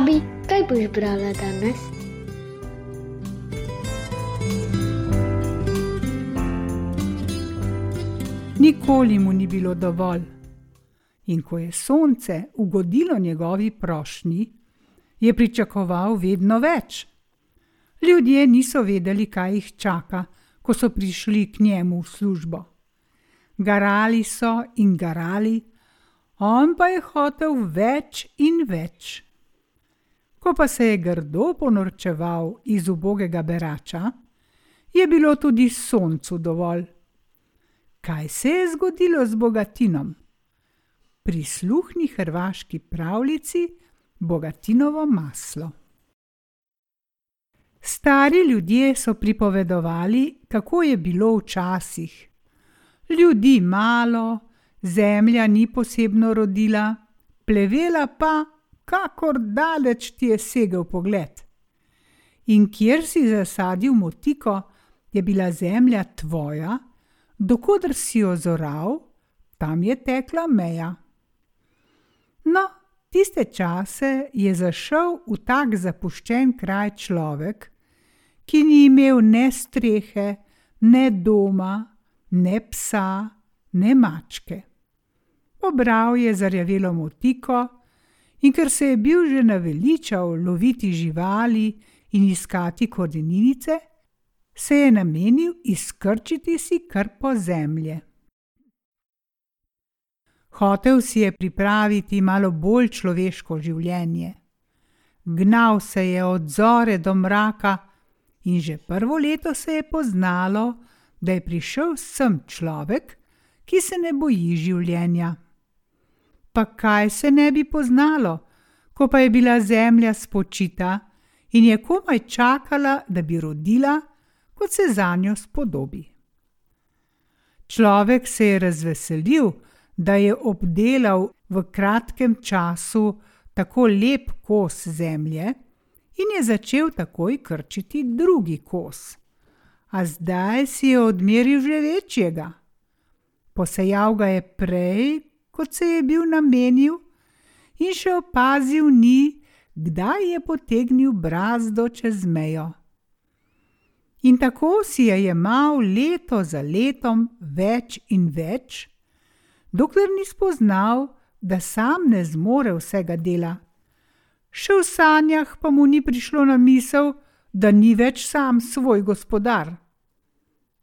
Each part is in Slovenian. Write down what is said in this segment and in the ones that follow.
Babi, kaj boš brala danes? Nikoli mu ni bilo dovolj. In ko je sonce ugodilo njegovi prošnji, je pričakoval vedno več. Ljudje niso vedeli, kaj jih čaka, ko so prišli k njemu v službo. Garali so in garali, on pa je hotel več in več. Ko pa se je grdo ponorčeval iz ubogega berača, je bilo tudi soncu dovolj. Kaj se je zgodilo z bogatinom? Prisluhni hrvaški pravljici Bogatinovo maslo. Stari ljudje so pripovedovali, kako je bilo včasih. Ljudi malo, zemlja ni posebno rodila, plevela pa, kakor daleč ti je segel pogled. In kjer si zasadil motiko, je bila zemlja tvoja, dokoder si jo zoral, tam je tekla meja. No, tiste čase je zašel v tak zapuščen kraj človek, ki ni imel ne strehe, ne doma, ne psa, ne mačke. Pobral je zarjavelo motiko, in ker se je bil že naveličal loviti živali in iskati koreninice, se je namenil izkrčiti si krpo zemlje. Hotel si je pripraviti malo bolj človeško življenje. Gnal se je od zore do mraka, in že prvo leto se je poznalo, da je prišel sem človek, ki se ne boji življenja. Pa kaj se ne bi poznalo, ko pa je bila zemlja spočita in je komaj čakala, da bi rodila, kot se za njo spodobi. Človek se je razveselil, da je obdelal v kratkem času tako lep kos zemlje, in je začel takoj krčiti drugi kos. A zdaj si je odmeril že večjega. Posejal ga je prej, kot se je bil namenil, in še opazil ni, kdaj je potegnil brazdo čez mejo. In tako si je jemal leto za letom več in več, dokler ni spoznal, da sam ne zmore vsega dela. Še v sanjah pa mu ni prišlo na misel, da ni več sam svoj gospodar.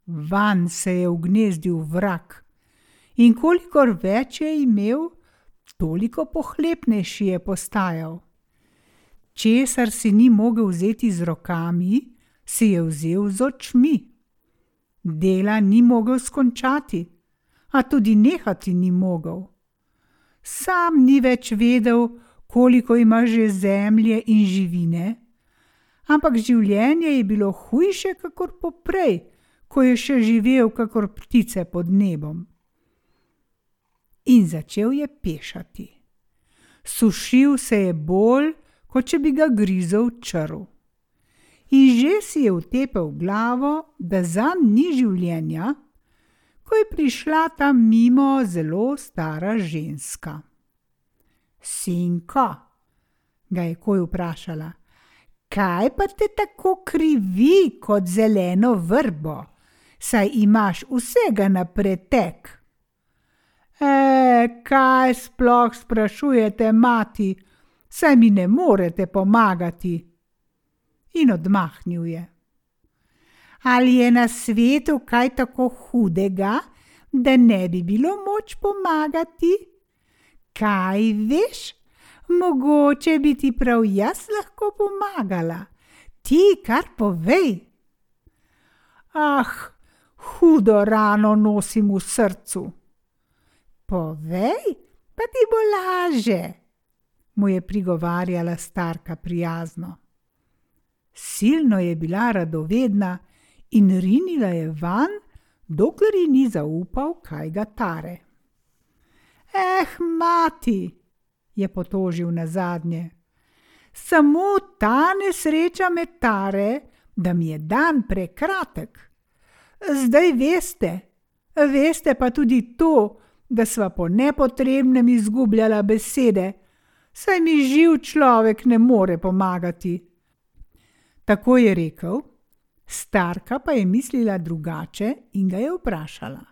Van se je ugnezdil vrak, in kolikor več je imel, toliko pohlepnejši je postajal. Česar si ni mogel vzeti z rokami, si je vzel z očmi. Dela ni mogel skončati, a tudi nehati ni mogel. Sam ni več vedel, koliko ima že zemlje in živine, ampak življenje je bilo hujše kakor poprej, ko je še živel kakor ptice pod nebom. In začel je pešati. Sušil se je bolj, kot če bi ga grizel črv in že si je utepel glavo, da za ni življenja, ko je prišla tam mimo zelo stara ženska. Sinko, ga je koj vprašala, kaj pa te tako krivi kot zeleno vrbo, saj imaš vsega na pretek. E, kaj sploh sprašujete, mati, saj mi ne morete pomagati, in odmahnil je. Ali je na svetu kaj tako hudega, da ne bi bilo moč pomagati? Kaj veš, mogoče bi ti prav jaz lahko pomagala, ti kar povej. Ah, hudo rano nosim v srcu. Povej, pa ti bo laže, mu je prigovarjala starka prijazno. Silno je bila radovedna in rinila je van, dokler ji ni zaupal, kaj ga tare. Eh, mati, je potožil na zadnje, samo ta nesreča me tare, da mi je dan prekratek. Zdaj veste, veste pa tudi to, da sva po nepotrebnem izgubljala besede, saj mi živ človek ne more pomagati. Tako je rekel, starka pa je mislila drugače in ga je vprašala.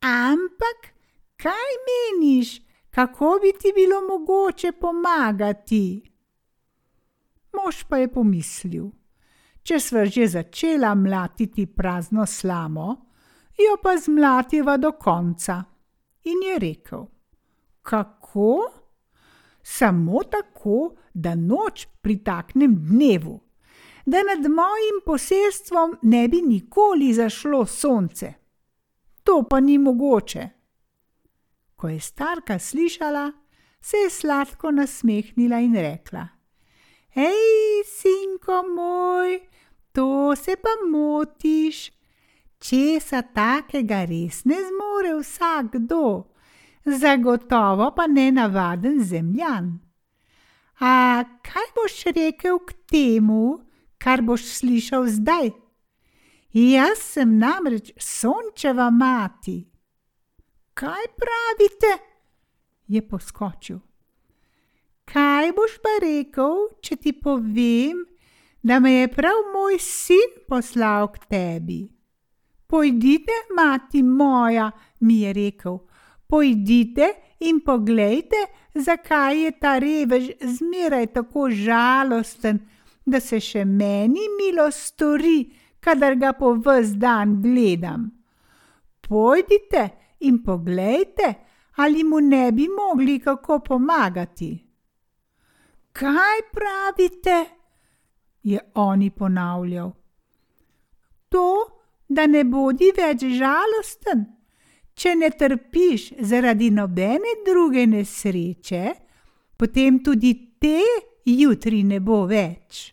Ampak, kaj meniš, kako bi ti bilo mogoče pomagati? Mož pa je pomislil, če sva že začela mlatiti prazno slamo, jo pa zmlativa do konca. In je rekel: Kako? Samo tako, da noč pritaknem dnevu, da nad mojim posestvom ne bi nikoli zašlo sonce. To pa ni mogoče. Ko je starka slišala, se je sladko nasmehnila in rekla: Hej, sinko moj, to se pa motiš. Česa takega res ne zmore vsakdo, zagotovo pa ne navaden zemljan. A kaj boš rekel k temu, kar boš slišal zdaj? Jaz sem namreč sončeva mati. Kaj pravite? je poskočil. Kaj boš pa rekel, če ti povem, da me je prav moj sin poslal k tebi? Pojdite, mati moja, mi je rekel, pojdite in poglejte, zakaj je ta revež zmeraj tako žalosten, da se še meni milo stori, kadar ga po ves dan gledam. Pojdite in poglejte, ali mu ne bi mogli kako pomagati. Kaj pravite? je oni ponavljal. To, da ne bodi več žalosten, če ne trpiš zaradi nobene druge nesreče, potem tudi te jutri ne bo več.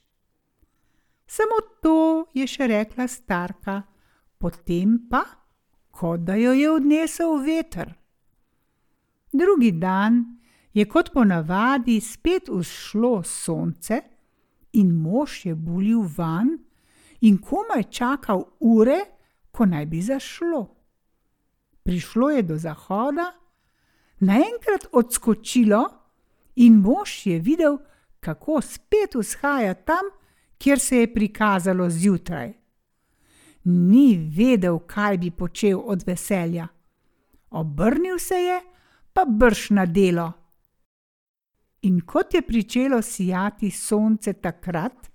Samo to je še rekla starka, potem pa, kot da jo je odnesel veter. Drugi dan je kot ponavadi spet vzšlo sonce, in mož je bulil van in komaj čakal ure, ko naj bi zašlo. Prišlo je do zahoda, naenkrat odskočilo, in mož je videl, kako spet vzhaja tam, kjer se je prikazalo zjutraj. Ni vedel, kaj bi počel od veselja. Obrnil se je, pa brž na delo. In kot je pričelo sijati sonce takrat,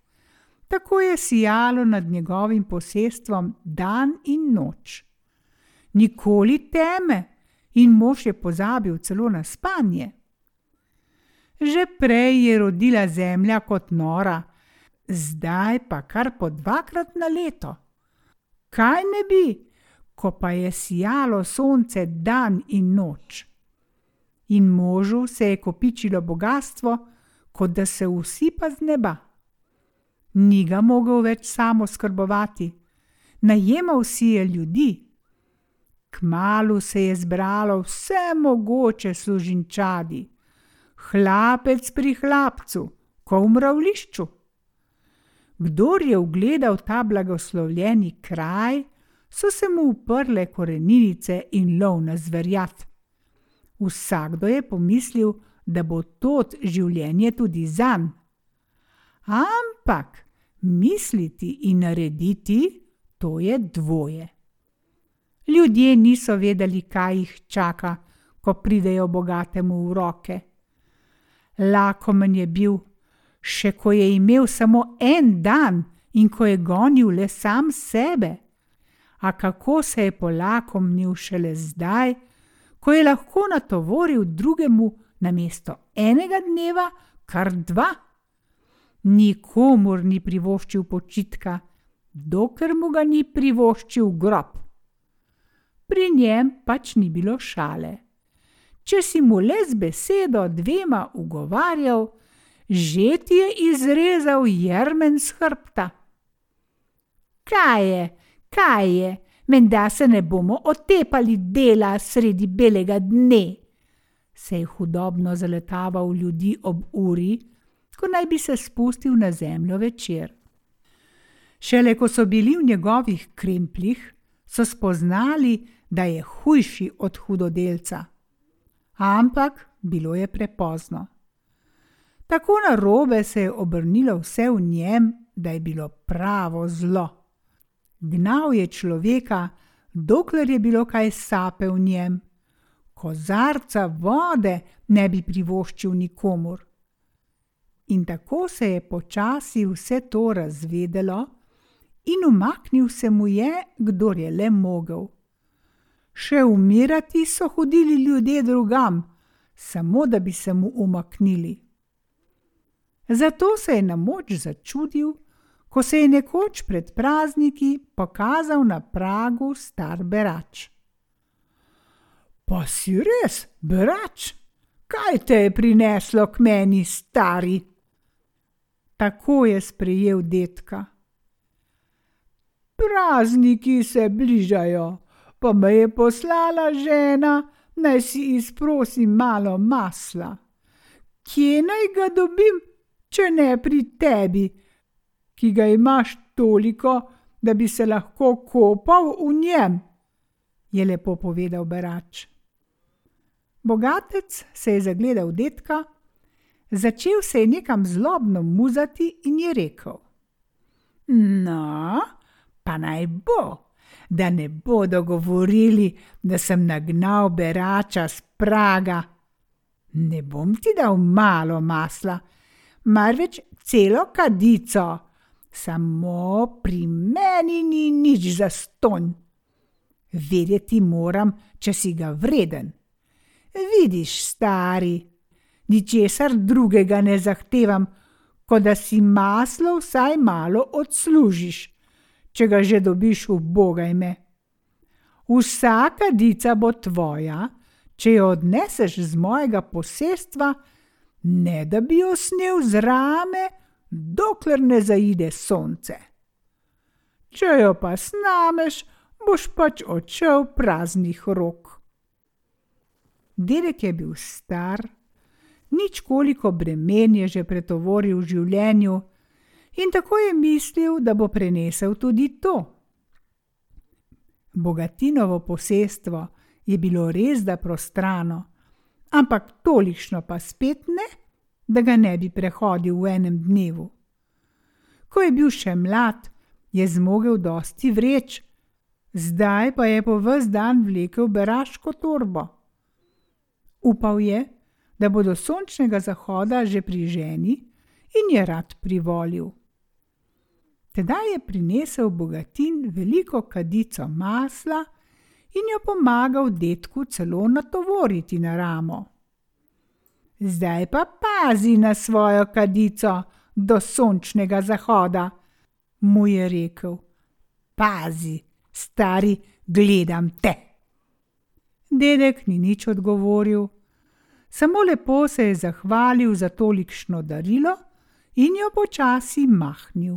tako je sijalo nad njegovim posestvom dan in noč. Nikoli teme, in mož je pozabil celo na spanje. Že prej je rodila zemlja kot nora, zdaj pa kar po dvakrat na leto. Kaj ne bi, ko pa je sijalo sonce dan in noč? In možu se je kopičilo bogatstvo, kot da se usipa z neba. Ni ga mogel več samo skrbovati, najemal si je ljudi. Kmalu se je zbralo vse mogoče služinčadi, hlapec pri hlapcu, ko v mravlišču. Kdor je ugledal ta blagoslovljeni kraj, so se mu uprle koreninice in lov na zverjat. Vsakdo je pomislil, da bo tot življenje tudi zanj. Ampak misliti in narediti, to je dvoje. Ljudje niso vedeli, kaj jih čaka, ko pridejo bogatemu v roke. Lakomen je bil, še ko je imel samo en dan in ko je gonil le sam sebe. A kako se je polakomnil šele zdaj, ko je lahko natovoril drugemu na mesto enega dneva kar dva. Nikomur ni privoščil počitka, dokler mu ga ni privoščil grob. Pri njem pač ni bilo šale. Če si mu le z besedo dvema ugovarjal, že ti je izrezal jermen z hrbta. Kaj je, kaj je, menda se ne bomo otepali dela sredi belega dne, se je hudobno zaletaval ljudi ob uri, ko naj bi se spustil na zemljo večer. Šele ko so bili v njegovih krempljih, so spoznali, da je hujši od hudodelca. Ampak bilo je prepozno. Tako na robe se je obrnilo vse v njem, da je bilo pravo zlo. Gnal je človeka, dokler je bilo kaj sape v njem, kozarca vode ne bi privoščil nikomur. In tako se je počasi vse to razvedelo, in umaknil se mu je, kdor je le mogel. Še umirati so hodili ljudje drugam, samo da bi se mu umaknili. Zato se je na moč začudil, ko se je nekoč pred prazniki pokazal na pragu star berač. Pa si res, berač, kaj te je prineslo k meni, stari? Tako je sprejel detka. Prazniki se bližajo, pa me je poslala žena, naj si izprosim malo masla. Kje naj ga dobim, če ne pri tebi, ki ga imaš toliko, da bi se lahko kopal v njem? je lepo povedal berač. Bogatec se je zagledal detka, začel se je nekam zlobno muzati in je rekel: No, pa naj bo da ne bodo govorili, da sem nagnal berača z praga. Ne bom ti dal malo masla, marveč celo kadico, samo pri meni ni nič za stonj. Vedeti moram, če si ga vreden. Vidiš, stari, ničesar drugega ne zahtevam, kot da si maslo vsaj malo odslužiš če ga že dobiš v Boga ime. Vsaka dica bo tvoja, če jo odneseš z mojega posestva, ne da bi jo snil z rame, dokler ne zaide sonce. Če jo pa snameš, boš pač odšel praznih rok. Dedek je bil star, nič koliko bremen je že pretovoril v življenju, in tako je mislil, da bo prenesel tudi to. Bogatinovo posestvo je bilo res da prostrano, ampak tolikšno pa spet ne, da ga ne bi prehodil v enem dnevu. Ko je bil še mlad, je zmogel dosti vreč, zdaj pa je po vse dan vlekel beraško torbo. Upal je, da bo do sončnega zahoda že pri ženi in je rad privolil. Tedaj je prinesel bogatin veliko kadico masla in jo pomagal detku celo natovoriti na ramo. Zdaj pa pazi na svojo kadico do sončnega zahoda, mu je rekel. Pazi, stari, gledam te. Dedek ni nič odgovoril, samo lepo se je zahvalil za tolikšno darilo in jo počasi mahnil.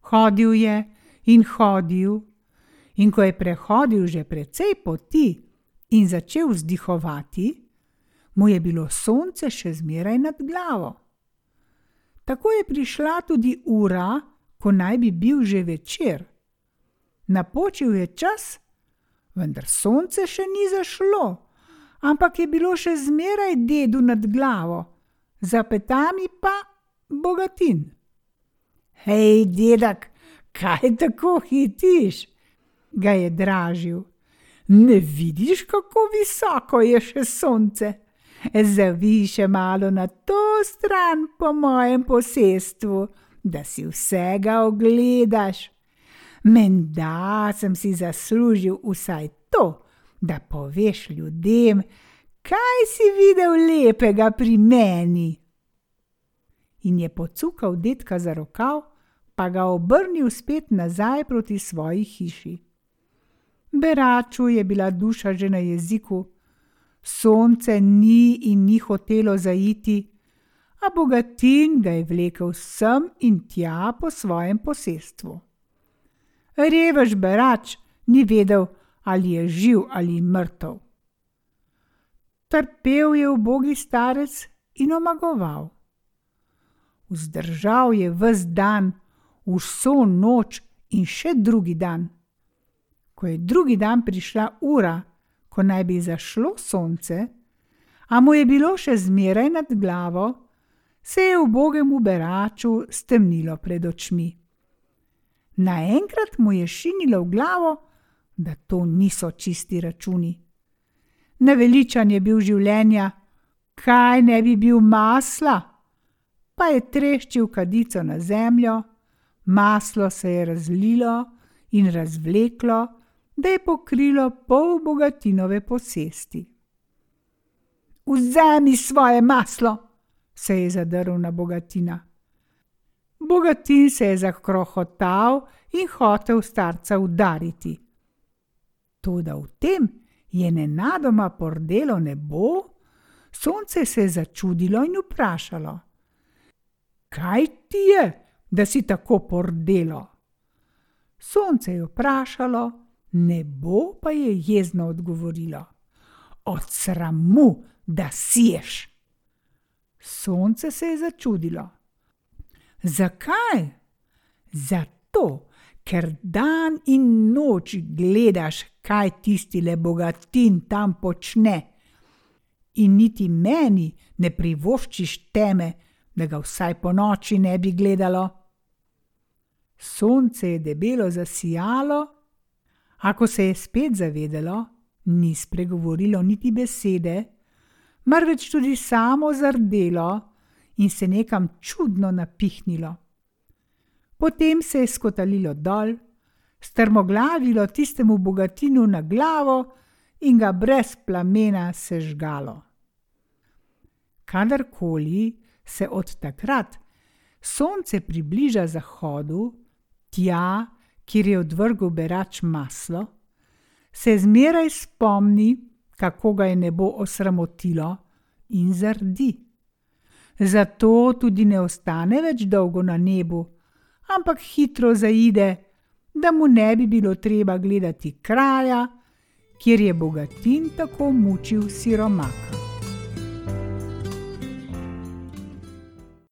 Hodil je in hodil, in ko je prehodil že precej poti in začel vzdihovati, mu je bilo sonce še zmeraj nad glavo. Tako je prišla tudi ura, ko naj bi bil že večer. Napočil je čas, vendar sonce še ni zašlo, ampak je bilo še zmeraj dedu nad glavo, za petami pa bogatin. Hej, dedek, kaj tako hitiš? ga je dražil. Ne vidiš, kako visoko je še sonce? Zavi še malo na to stran po mojem posestvu, da si vsega ogledaš. Menda sem si zaslužil vsaj to, da poveš ljudem, kaj si videl lepega pri meni in je pocukal detka za rokav, pa ga obrnil spet nazaj proti svoji hiši. Beraču je bila duša že na jeziku, sonce ni in ni hotelo zaiti, a bogatin ga je vlekel sem in tja po svojem posestvu. Revež berač ni vedel, ali je živ ali mrtev. Trpel je ubogi starec in omagoval vzdržal je ves dan, vso noč in še drugi dan. Ko je drugi dan prišla ura, ko naj bi zašlo sonce, a mu je bilo še zmeraj nad glavo, se je ubogemu beraču stemnilo pred očmi. Naenkrat mu je šinilo v glavo, da to niso čisti računi. Naveličan je bil življenja, kaj ne bi bil masla, pa je treščil kadico na zemljo, maslo se je razlilo in razvleklo, da je pokrilo pol bogatinove posesti. Vzemi svoje maslo, se je zadrl na bogatina. Bogatin se je zakrohotal in hotel starca udariti. Toda v tem je nenadoma pordelo nebo, sonce se je začudilo in vprašalo: Kaj ti je, da si tako pordelo? Sonce je vprašalo, nebo pa je jezno odgovorilo: Od sramu, da siješ. Sonce se je začudilo. Zakaj? Zato, ker dan in noč gledaš, kaj tisti le bogatin tam počne, in niti meni ne privoščiš teme, da ga vsaj po noči ne bi gledalo. Sonce je debelo zasijalo, a ko se je spet zavedelo, ni spregovorilo niti besede, marveč tudi samo zardelo in se nekam čudno napihnilo. Potem se je skotalilo dol, strmoglavilo tistemu bogatinu na glavo in ga brez plamena sežgalo. Kadarkoli se od takrat sonce približa zahodu, tja, kjer je odvrgel berač maslo, se zmeraj spomni, kako ga je nebo osramotilo in zardi. Zato tudi ne ostane več dolgo na nebu, ampak hitro zaide, da mu ne bi bilo treba gledati kraja, kjer je bogatin tako mučil siromak.